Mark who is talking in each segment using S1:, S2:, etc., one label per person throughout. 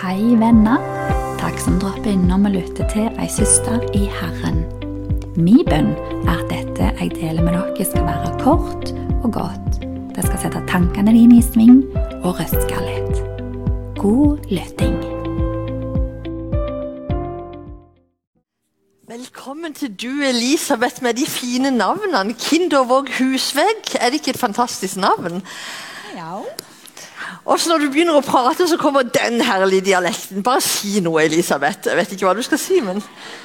S1: Hei, venner. Takk som dropper innom og lytter til ei søster i Herren. Min bønn er at dette jeg deler med dere, skal være kort og godt. Det skal sette tankene dine i sving og røske litt. God lytting.
S2: Velkommen til du, Elisabeth, med de fine navnene. Kindervåg Husvegg, er det ikke et fantastisk navn?
S1: Ja.
S2: Og så når du begynner å prate, så kommer den herlige dialekten. Bare si noe, Elisabeth. Jeg vet ikke hva du skal si, men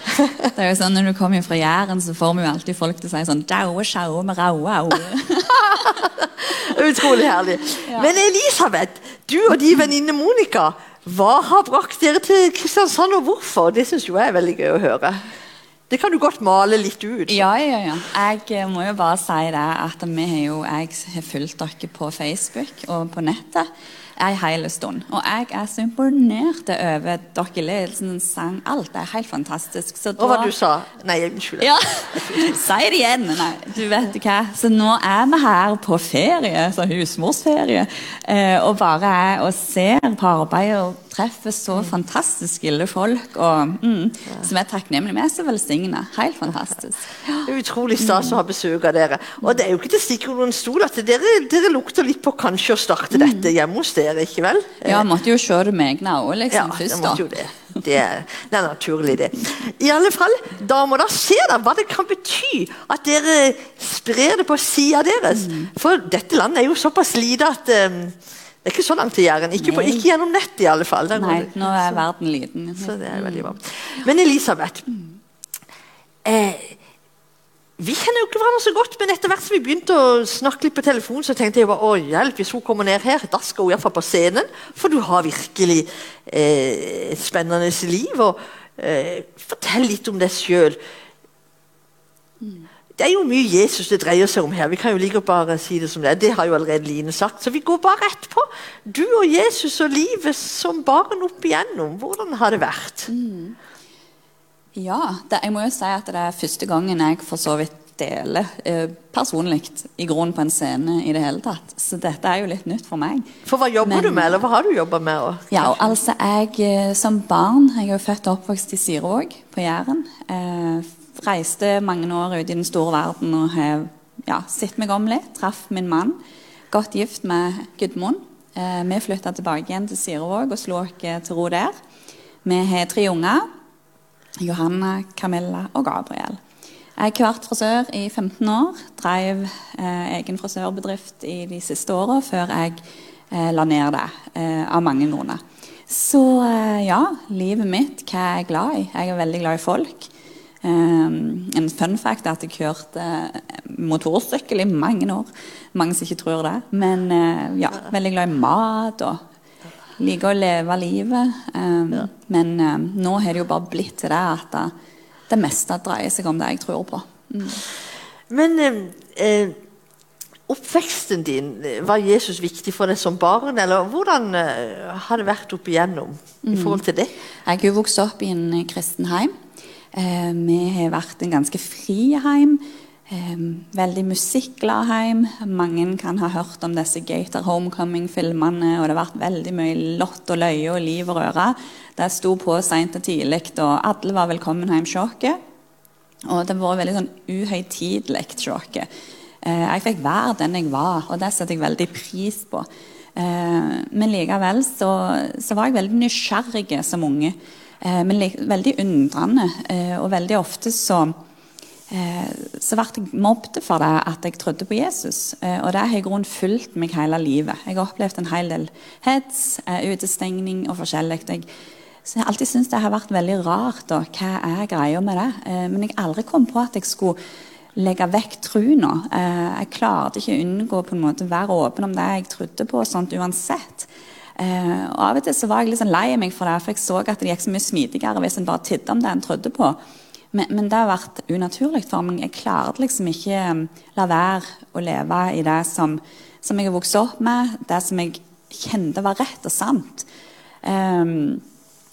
S3: Det er jo sånn, Når du kommer fra Jæren, så får vi jo alltid folk til å si sånn Daue, sjaue, med raue, aue.
S2: Utrolig herlig. Men Elisabeth, du og din venninne Monica, hva har brakt dere til Kristiansand, og hvorfor? Det syns jeg er veldig gøy å høre. Det kan du godt male litt ut.
S3: Ja, ja, ja. Jeg eh, må jo bare si det at jo, jeg har fulgt dere på Facebook og på nettet en hel stund. Og jeg er så imponert over dere. Ledelsen, sang, alt er helt fantastisk. Så
S2: Og hva du sa? Nei, unnskyld.
S3: Ja, si det igjen. Nei, du vet hva. Så nå er vi her på ferie, så husmorsferie, eh, og bare er og ser på arbeidet treffer så fantastisk ille folk. Og, mm, Som er takknemlige. Vi er så velsigna. Helt fantastisk.
S2: Det er utrolig stas å ha besøk av dere. Og det er jo ikke til å stikke under en stol at dere, dere lukter litt på kanskje å starte dette hjemme hos dere, ikke vel?
S3: Ja, måtte jo se det med egne øyne
S2: Ja,
S3: liksom,
S2: det
S3: først.
S2: måtte jo
S3: da.
S2: det. Det er, det er naturlig, det. I alle fall, damer, da ser dere hva det kan bety at dere sprer det på sida deres. For dette landet er jo såpass lite at um, det er ikke så langt til Jæren. Ikke, på- ikke gjennom nettet, i alle fall. Der
S3: Nei, nå er verden liten.
S2: Så det er veldig bra. Men Elisabeth eh, Vi kjenner jo ikke hverandre så godt, men etter hvert som vi begynte å snakke litt på telefon, så tenkte jeg bare, å hjelp, hvis hun kommer ned her, da skal hun iallfall på scenen. For du har virkelig eh, et spennende liv. Og, eh, fortell litt om deg sjøl. Det er jo mye Jesus det dreier seg om her. Vi kan jo like bare si det som det er. Det har jo allerede Line sagt. Så vi går bare rett på. Du og Jesus og livet som barn opp igjennom. Hvordan har det vært?
S3: Ja, det, jeg må jo si at det er første gangen jeg for så vidt deler eh, personlig i grunnen på en scene i det hele tatt. Så dette er jo litt nytt for meg.
S2: For hva jobber
S3: Men-
S2: du med, eller hva har du jobba med? Og,
S3: Ja, altså jeg eh, som barn Jeg er jo født og oppvokst i Sirevåg på Jæren. Eh, reiste mange år ut i den store verden og har ja, sett meg om litt. Traff min mann. Godt gift med Gudmund. Eh, vi flytta tilbake igjen til Sirevåg og slo oss til ro der. Vi har tre unger. Johanna, Camilla og Gabriel. Jeg har vært frisør i 15 år. Drev eh, egen frisørbedrift i de siste åra før jeg eh, la ned det, eh, av mange grunner. Så eh, ja, livet mitt, hva er jeg glad i? Jeg er veldig glad i folk. Eh, en fun fact er at jeg kjørte eh, motorsykkel i mange år. Mange som ikke tror det. Men eh, ja, veldig glad i mat og liker å leve livet. Um, Men um, nå har det jo bare blitt til det at det, meste dreier seg om det jeg tror på. Mm.
S2: Men eh, eh, oppveksten din, eh, var Jesus viktig for deg som barn? Eller hvordan eh, har det vært opp igjennom i forhold til det?
S3: Jeg er jo vokst opp i en kristen heim. Eh, vi har vært en ganske fri heim. Eh, veldig musikkglad heim. Mange kan ha hørt om disse Gator Homecoming-filmene. Og det har vært veldig mye lott og løye og liv og røre. Det sto på seint og tidlig, og alle var velkommen hjem oss. Og det var veldig sånn uhøytidelig sjokket. Eh, jeg fikk være den jeg var, og det setter jeg veldig pris på. Men likevel så, så var jeg veldig nysgjerrig som unge. Eh, men veldig undrende. Eh, og veldig ofte så eh, så ble jeg mobbet for det at jeg trodde på Jesus. Og det har i grunnen fulgt meg hele livet. Jeg har opplevd en hel del hets, utestengning og forskjellig. Så jeg har alltid syntes det har vært veldig rart. Da. Hva er greia med det? Men jeg aldri kom på at jeg skulle legge vekk troa. Jeg klarte ikke å unngå på en måte å være åpen om det jeg trodde på, sånt uansett. Eh, og Av og til så var jeg litt sånn lei meg for det, for jeg så at det gikk så mye smidigere hvis en bare tidde om det en trodde på. Men, men det har vært unaturlig for meg. Jeg klarte liksom ikke um, la være å leve i det som, som jeg har vokst opp med, det som jeg kjente var rett og sant. Um,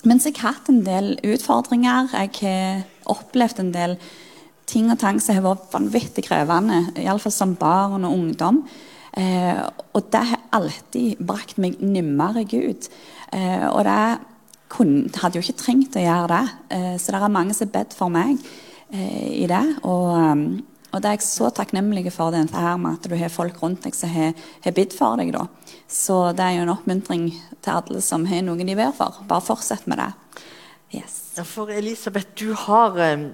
S3: mens jeg har hatt en del utfordringer. Jeg har opplevd en del ting og tang som har vært vanvittig krevende, iallfall som barn og ungdom. Eh, og det alltid brakt meg nærmere Gud. Eh, og det kunne, hadde jo ikke trengt å gjøre det. Eh, så det er mange som har bedt for meg eh, i det. Og, um, og det er jeg så takknemlig for det her med at du har folk rundt deg som har, bedt for deg. da. Så det er jo en oppmuntring til alle som har noe de ber for. Bare fortsett med det. Yes.
S2: Ja, for Elisabeth, du har um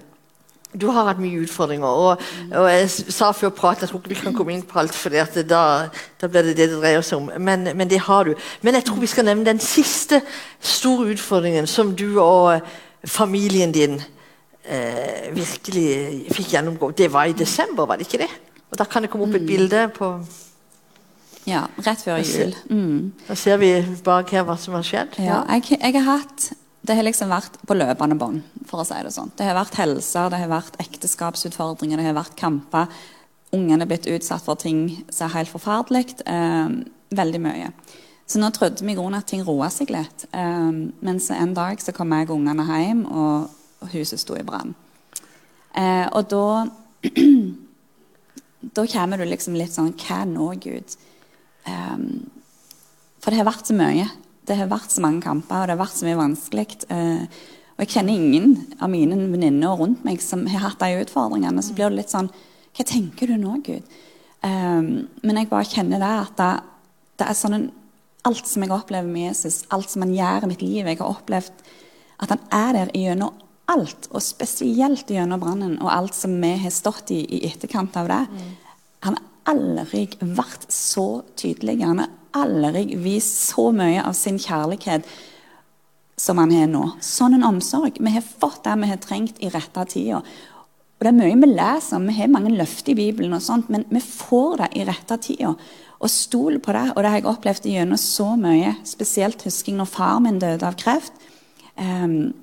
S2: du har hatt mye utfordringer. Og, og jeg sa før praten, jeg tror ikke vi kan komme inn på alt, for da, da, blir det det det dreier seg om. Men, men, det har du. Men jeg tror vi skal nevne den siste store utfordringen som du og familien din eh, virkelig fikk gjennomgå. Det var i desember, var det ikke det? Og Da kan det komme opp et mm. bilde på
S3: Ja, rett før jul. Mm.
S2: Da ser vi bak her hva som har skjedd.
S3: Ja, jeg, jeg har hatt det har liksom vært på løpende bånd. for å si Det sånn. Det har vært helser, det har vært ekteskapsutfordringer, det har vært kamper. Ungene er blitt utsatt for ting som er helt forferdelig. Eh, veldig mye. Så nå trodde vi i grunnen at ting roa seg litt. Eh, men så en dag så kom jeg og ungene hjem, og, huset sto i brann. Eh, og da Da kommer du liksom litt sånn Hva nå, Gud? Eh, for det har vært så mye det har vært så mange kamper, og det har vært så mye vanskelig. Uh, og jeg kjenner ingen av mine venninner rundt meg som har hatt de utfordringene. Så blir det litt sånn Hva tenker du nå, Gud? Um, men jeg bare kjenner det at det, det er sånn en, Alt som jeg opplever med Jesus, alt som han gjør i mitt liv Jeg har opplevd at han er der gjennom alt, og spesielt gjennom brannen og alt som vi har stått i i etterkant av det. Mm. Han har aldri vært så tydelig. Han har aldri vist så mye av sin kjærlighet som han har nå. Sånn en omsorg. Vi har fått det vi har trengt i rette tida. Og det er mye vi leser, vi har mange løfter i Bibelen, og sånt, men vi får det i rette tida. Og stol på det. Og det har jeg opplevd gjennom så mye. Spesielt husker når far min døde av kreft. Um,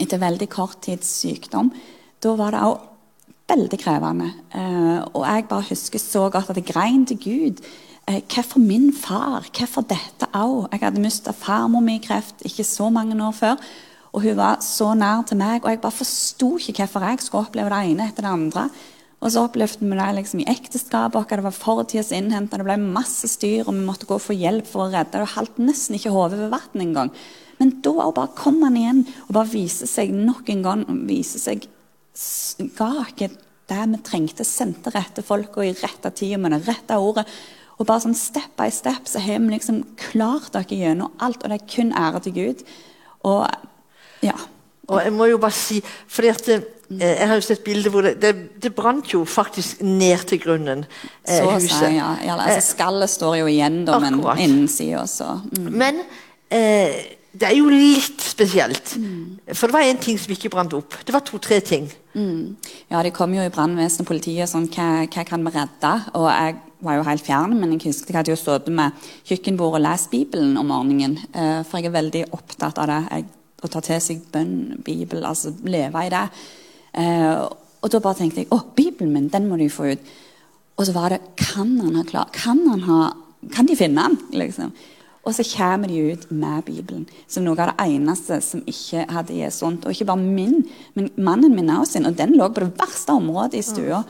S3: etter veldig kort tids sykdom. Da var det òg veldig krevende. Uh, og jeg bare husker så godt at jeg grein til Gud hvorfor min far? Hvorfor dette òg? Jeg hadde mista farmor mi i kreft ikke så mange år før. Og hun var så nær til meg, og jeg bare forsto ikke hvorfor jeg skulle oppleve det ene etter det andre. Og så opplevde vi det liksom i ekteskapet vårt. Det var fortidas innhenta, det ble masse styr, og vi måtte gå og få hjelp for å redde det. Det holdt nesten ikke hodet ved vann engang. Men da bare kom han igjen og bare viste seg nok en gang vise seg Ga ikke det vi trengte, sendte rette folka i rette tida med det rette ordet. Og bare sånn step by step så har vi liksom klart dere gjennom alt, og det er kun ære til Gud. Og ja.
S2: Og jeg må jo bare si, fordi at eh, Jeg har jo sett bilder hvor det, det, det, brant jo faktisk ned til grunnen.
S3: Eh, så huset. Sa, ja. ja altså, eh, skallet står jo igjen, da, men innsida også.
S2: Mm. Men eh, det er jo litt spesielt. Mm. For det var én ting som ikke brant opp. Det var to-tre ting.
S3: Mm. Ja, de kom jo i brannvesenet og politiet sånn hva, hva, kan vi redde? Og jeg var jo helt fjern, men jeg husker jeg hadde jo sittet med kjøkkenbordet og lest Bibelen om morgenen. Eh, for jeg er veldig opptatt av det. Å ta til seg bønn, Bibel, altså leve i det. Eh, og da bare tenkte jeg å, Bibelen min, den må du få ut. Og så var det Kan han ha klar, kan, han ha, kan de finne den? liksom? Og så kommer de ut med Bibelen som noe av det eneste som ikke hadde Jesunt. Og ikke bare min, men mannen min også sin. Og den lå på det verste området i stua.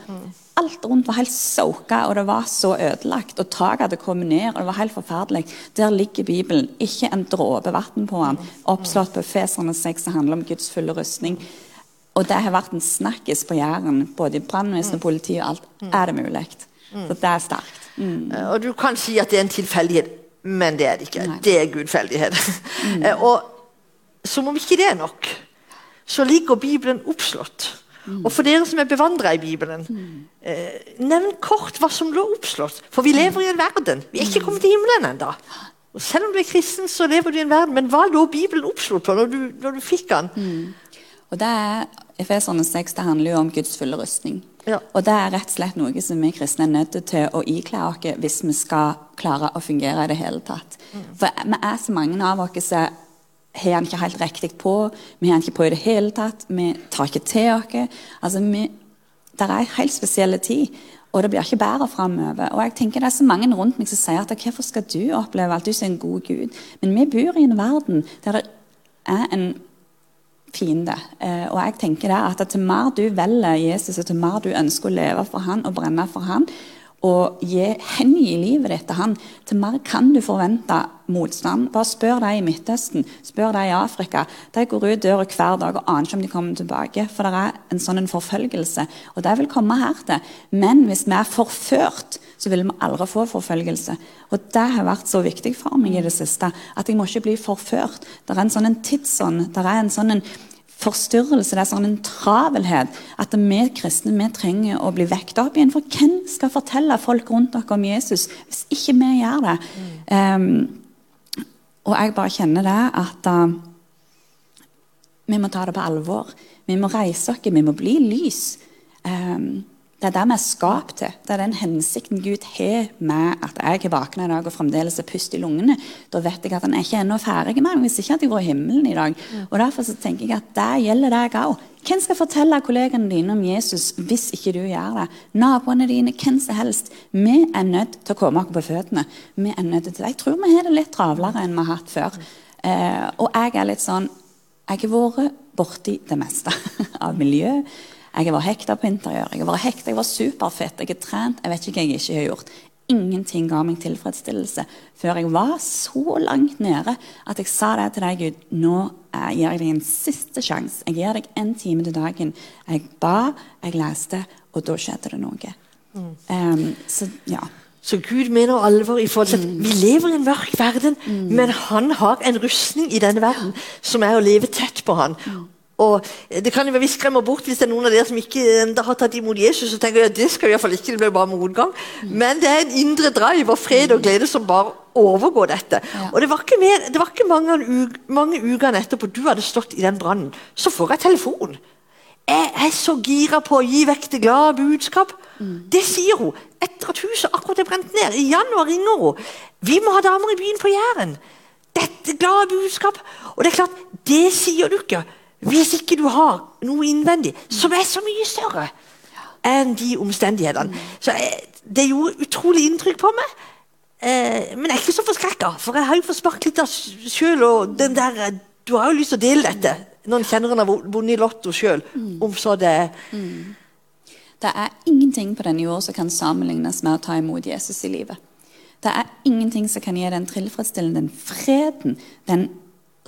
S3: Mm, mm. Alt rundt var helt soka, og det var så ødelagt. Og taket hadde kommet ned, og det var helt forferdelig. Der ligger Bibelen. Ikke en dråpe vann på den. Oppslått på Feserne 6, som handler om Guds fulle rustning. Og det har vært en snakkis på Jæren, både i brannvesen og politi og alt. Er det mulig? Så det er sterkt.
S2: Mm. Og du kan si at det er en tilfeldighet men det er det ikke. Nei. Det er gudfeldighet. Mm. Eh, og som om ikke det er nok, så ligger Bibelen oppslått. Mm. Og for dere som er bevandra i Bibelen, mm. eh, nevn kort hva som lå oppslått. For vi lever i en verden. Vi er ikke mm. kommet til himmelen ennå. Selv om du er kristen, så lever du i en verden. Men hva lå Bibelen oppslått på når du, når du fikk den?
S3: Mm. Og det er Efeserne 6 det handler jo om Guds fulle rustning. Ja. Og det er rett og slett noe som vi kristne er nødt til å ikle oss hvis vi skal klare å fungere i det hele tatt. Mm. For vi er så mange av oss som har han ikke helt riktig på. Vi har han ikke på i det hele tatt. Vi tar ikke til oss. Altså, det er en helt spesiell tid. Og det blir ikke bedre framover. Og jeg tenker det er så mange rundt meg som sier at hvorfor skal du oppleve at du er en god Gud? Men vi bor i en verden der det er en fiende. Eh, og jeg tenker det at Til mer du velger Jesus, og til mer du ønsker å leve for han og brenne for han, og gi, hengi livet ditt til han, til mer kan du forvente motstand. Bare spør de i Midtøsten, spør de i Afrika. De går ut døra hver dag og aner ikke om de kommer tilbake. For det er en sånn forfølgelse. Og det vil komme her til. Men hvis vi er forført, så vil vi aldri få forfølgelse. Og det har vært så viktig for meg i det siste. At jeg må ikke bli forført. Det er en sånn tidsånd. Det er en sånn en forstyrrelse, det er sånn en travelhet, at vi kristne vi trenger å bli vekket opp igjen. For hvem skal fortelle folk rundt dere om Jesus hvis ikke vi gjør det? Mm. Um, og jeg bare kjenner det at uh, vi må ta det på alvor. Vi må reise oss, vi må bli lys. Um, det er det vi er skapt til. Det er den hensikten Gud har med at jeg er våken i dag og fremdeles er pust i lungene. Da vet jeg at han er ikke ennå ferdig med meg, hvis ikke hadde jeg vært i himmelen i dag. Og Derfor så tenker jeg at det gjelder deg òg. Hvem skal fortelle kollegene dine om Jesus hvis ikke du gjør det? Naboene dine, hvem som helst. Vi er nødt til å komme oss på føttene. Vi er nødt til det. Jeg tror vi har det litt travlere enn vi har hatt før. Eh, og jeg er litt sånn Jeg har vært borti det meste av miljø. Jeg var hekta på interiør, jeg var hekta, jeg var superfett, jeg er trent. Jeg vet ikke hva jeg ikke har gjort. Ingenting ga meg tilfredsstillelse før jeg var så langt nede at jeg sa det til deg, Gud. Nå eh, gir jeg deg en siste sjanse. Jeg gir deg en time til dagen. Jeg ba, jeg leste, og da skjedde det noe. Mm. Um, så ja.
S2: Så Gud mener alvor i forhold til at mm. vi lever i en mørk verden, mm. men han har en rustning i denne verden som er å leve tett på han. Og Det kan jo være vi skremmer bort hvis det er noen av dere som ikke enda har tatt imot Jesus. og tenker ja, det skal vi i fall ikke, det blir bare motgang. Men det er en indre drive og fred og glede som bare overgår dette. Ja. Og Det var ikke, mer, det var ikke mange, mange ukene etterpå du hadde stått i den brannen, så får jeg telefon. Jeg er så gira på å gi vekk det glade budskap. Mm. Det sier hun etter at huset akkurat er brent ned. I januar ringer hun. Vi må ha damer i byen på Jæren. Dette glade budskap. Og det er klart, det sier du ikke hvis ikke du har noe innvendig som er så mye større enn de omstendighetene. Mm. Så eh, Det gjorde utrolig inntrykk på meg. Eh, men jeg er ikke så forskrekka, for jeg har jo fått smakt litt av sjøl. der du har jo lyst til å dele dette. Noen kjenner en har vunnet i Lotto sjøl. Mm. Om så det mm.
S3: Det er ingenting på denne jord som kan sammenlignes med å ta imot Jesus i livet. Det er ingenting som kan gi den tilfredsstillende den freden, den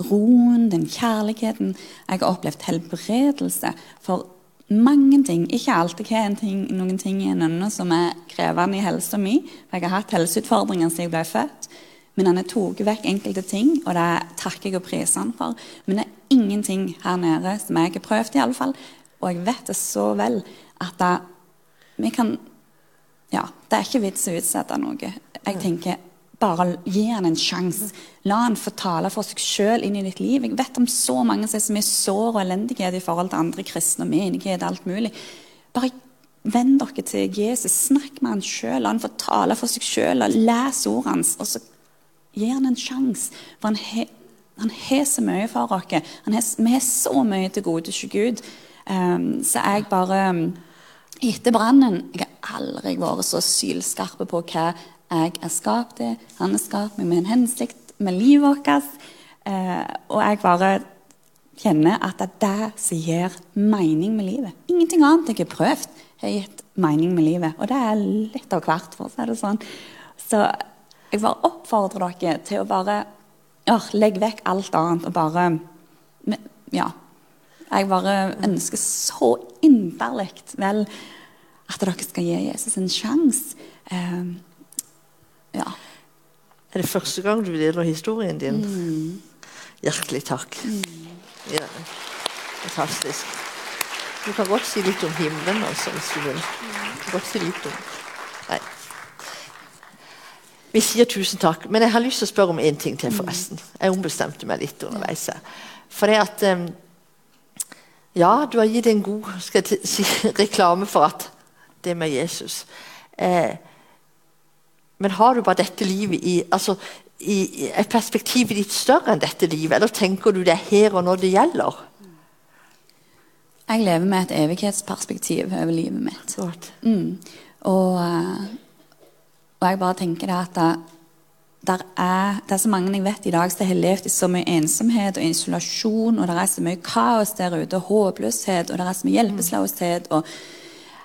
S3: roen, den kjærligheten. Jeg har opplevd helbredelse for mange ting. Ikke alltid hva en ting, noen ting i en ende som er krevende i helsa mi. Jeg har hatt helseutfordringer siden jeg ble født. Men han har tatt vekk enkelte ting, og det takker jeg og priser han for. Men det er ingenting her nede som jeg har prøvd, i alle fall. Og jeg vet det så vel at det, vi kan Ja, det er ikke vits å utsette noe. Jeg tenker bare gi han en sjanse. La han få tale for seg sjøl inn i ditt liv. Jeg vet om så mange som er sår og elendighet i forhold til andre kristne og menighet. alt mulig. Bare vend dere til Jesus. Snakk med han sjøl. La han få tale for seg sjøl. Les ordene hans. Og så gi han en sjanse. For han har så mye for oss. Vi har så mye til gode til Gud. Um, så jeg bare Etter brannen Jeg har aldri vært så sylskarp på hva jeg er skapt det, Han er skapt med en hensikt med livet vårt. Eh, og jeg bare kjenner at det er det som gir mening med livet. Ingenting annet jeg har prøvd, har gitt mening med livet. Og det er litt av hvert, for å si det sånn. Så jeg bare oppfordrer dere til å bare ja, legge vekk alt annet og bare Ja. Jeg bare ønsker så inderlig vel at dere skal gi Jesus en sjanse. Ja.
S2: Er det første gang du deler historien din? Mm. Hjertelig takk. Mm. Ja, fantastisk. Du kan godt si litt om himmelen, altså, hvis du vil. Du kan godt si litt om Nei. Vi sier tusen takk, men jeg har lyst til å spørre om én ting til. forresten. Jeg ombestemte meg litt underveis. For det at um, Ja, du har gitt en god si, reklame for at det med Jesus eh, men har du bare dette livet i, altså, i et perspektiv ditt større enn dette livet? Eller tenker du det er her og nå det gjelder?
S3: Jeg lever med et evighetsperspektiv over livet mitt. Mm. Og, eh, og, jeg bare tenker det at det, er, det er så mange jeg vet i dag som har levd i så mye ensomhet og isolasjon, og det er så mye kaos der ute, og håpløshet, og det er så mye hjelpeløshet. og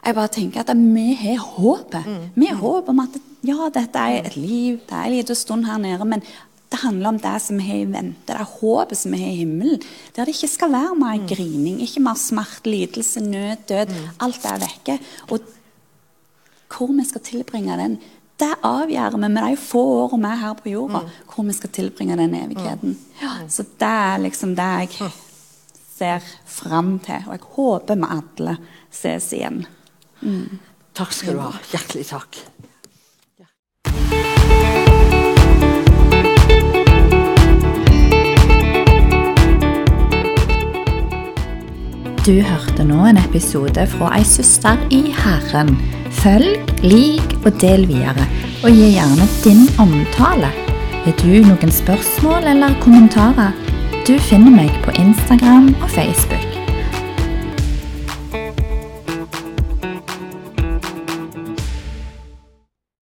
S3: jeg bare tenker at vi har håpet. Vi har håp om at ja, dette er et liv, det er en liten stund her nede, men det handler om det som vi har i vente, det er håpet som vi har i himmelen. Der det ikke skal være mer grining, ikke mer smerte, lidelse, nød, død. Alt er vekke. Og hvor vi skal tilbringe den, det avgjør vi med de få årene vi er her på jorda. Hvor vi skal tilbringe den evigheten. Ja, så det er liksom det jeg ser fram til. Og jeg håper vi alle ses igjen.
S2: Takk skal du ha. Hjertelig takk.
S1: Du hørte nå en episode fra Ei søster i Herren. Følg, lik og del videre, og gi gjerne din omtale. Har du noen spørsmål eller kommentarer? Du finner meg på Instagram og Facebook.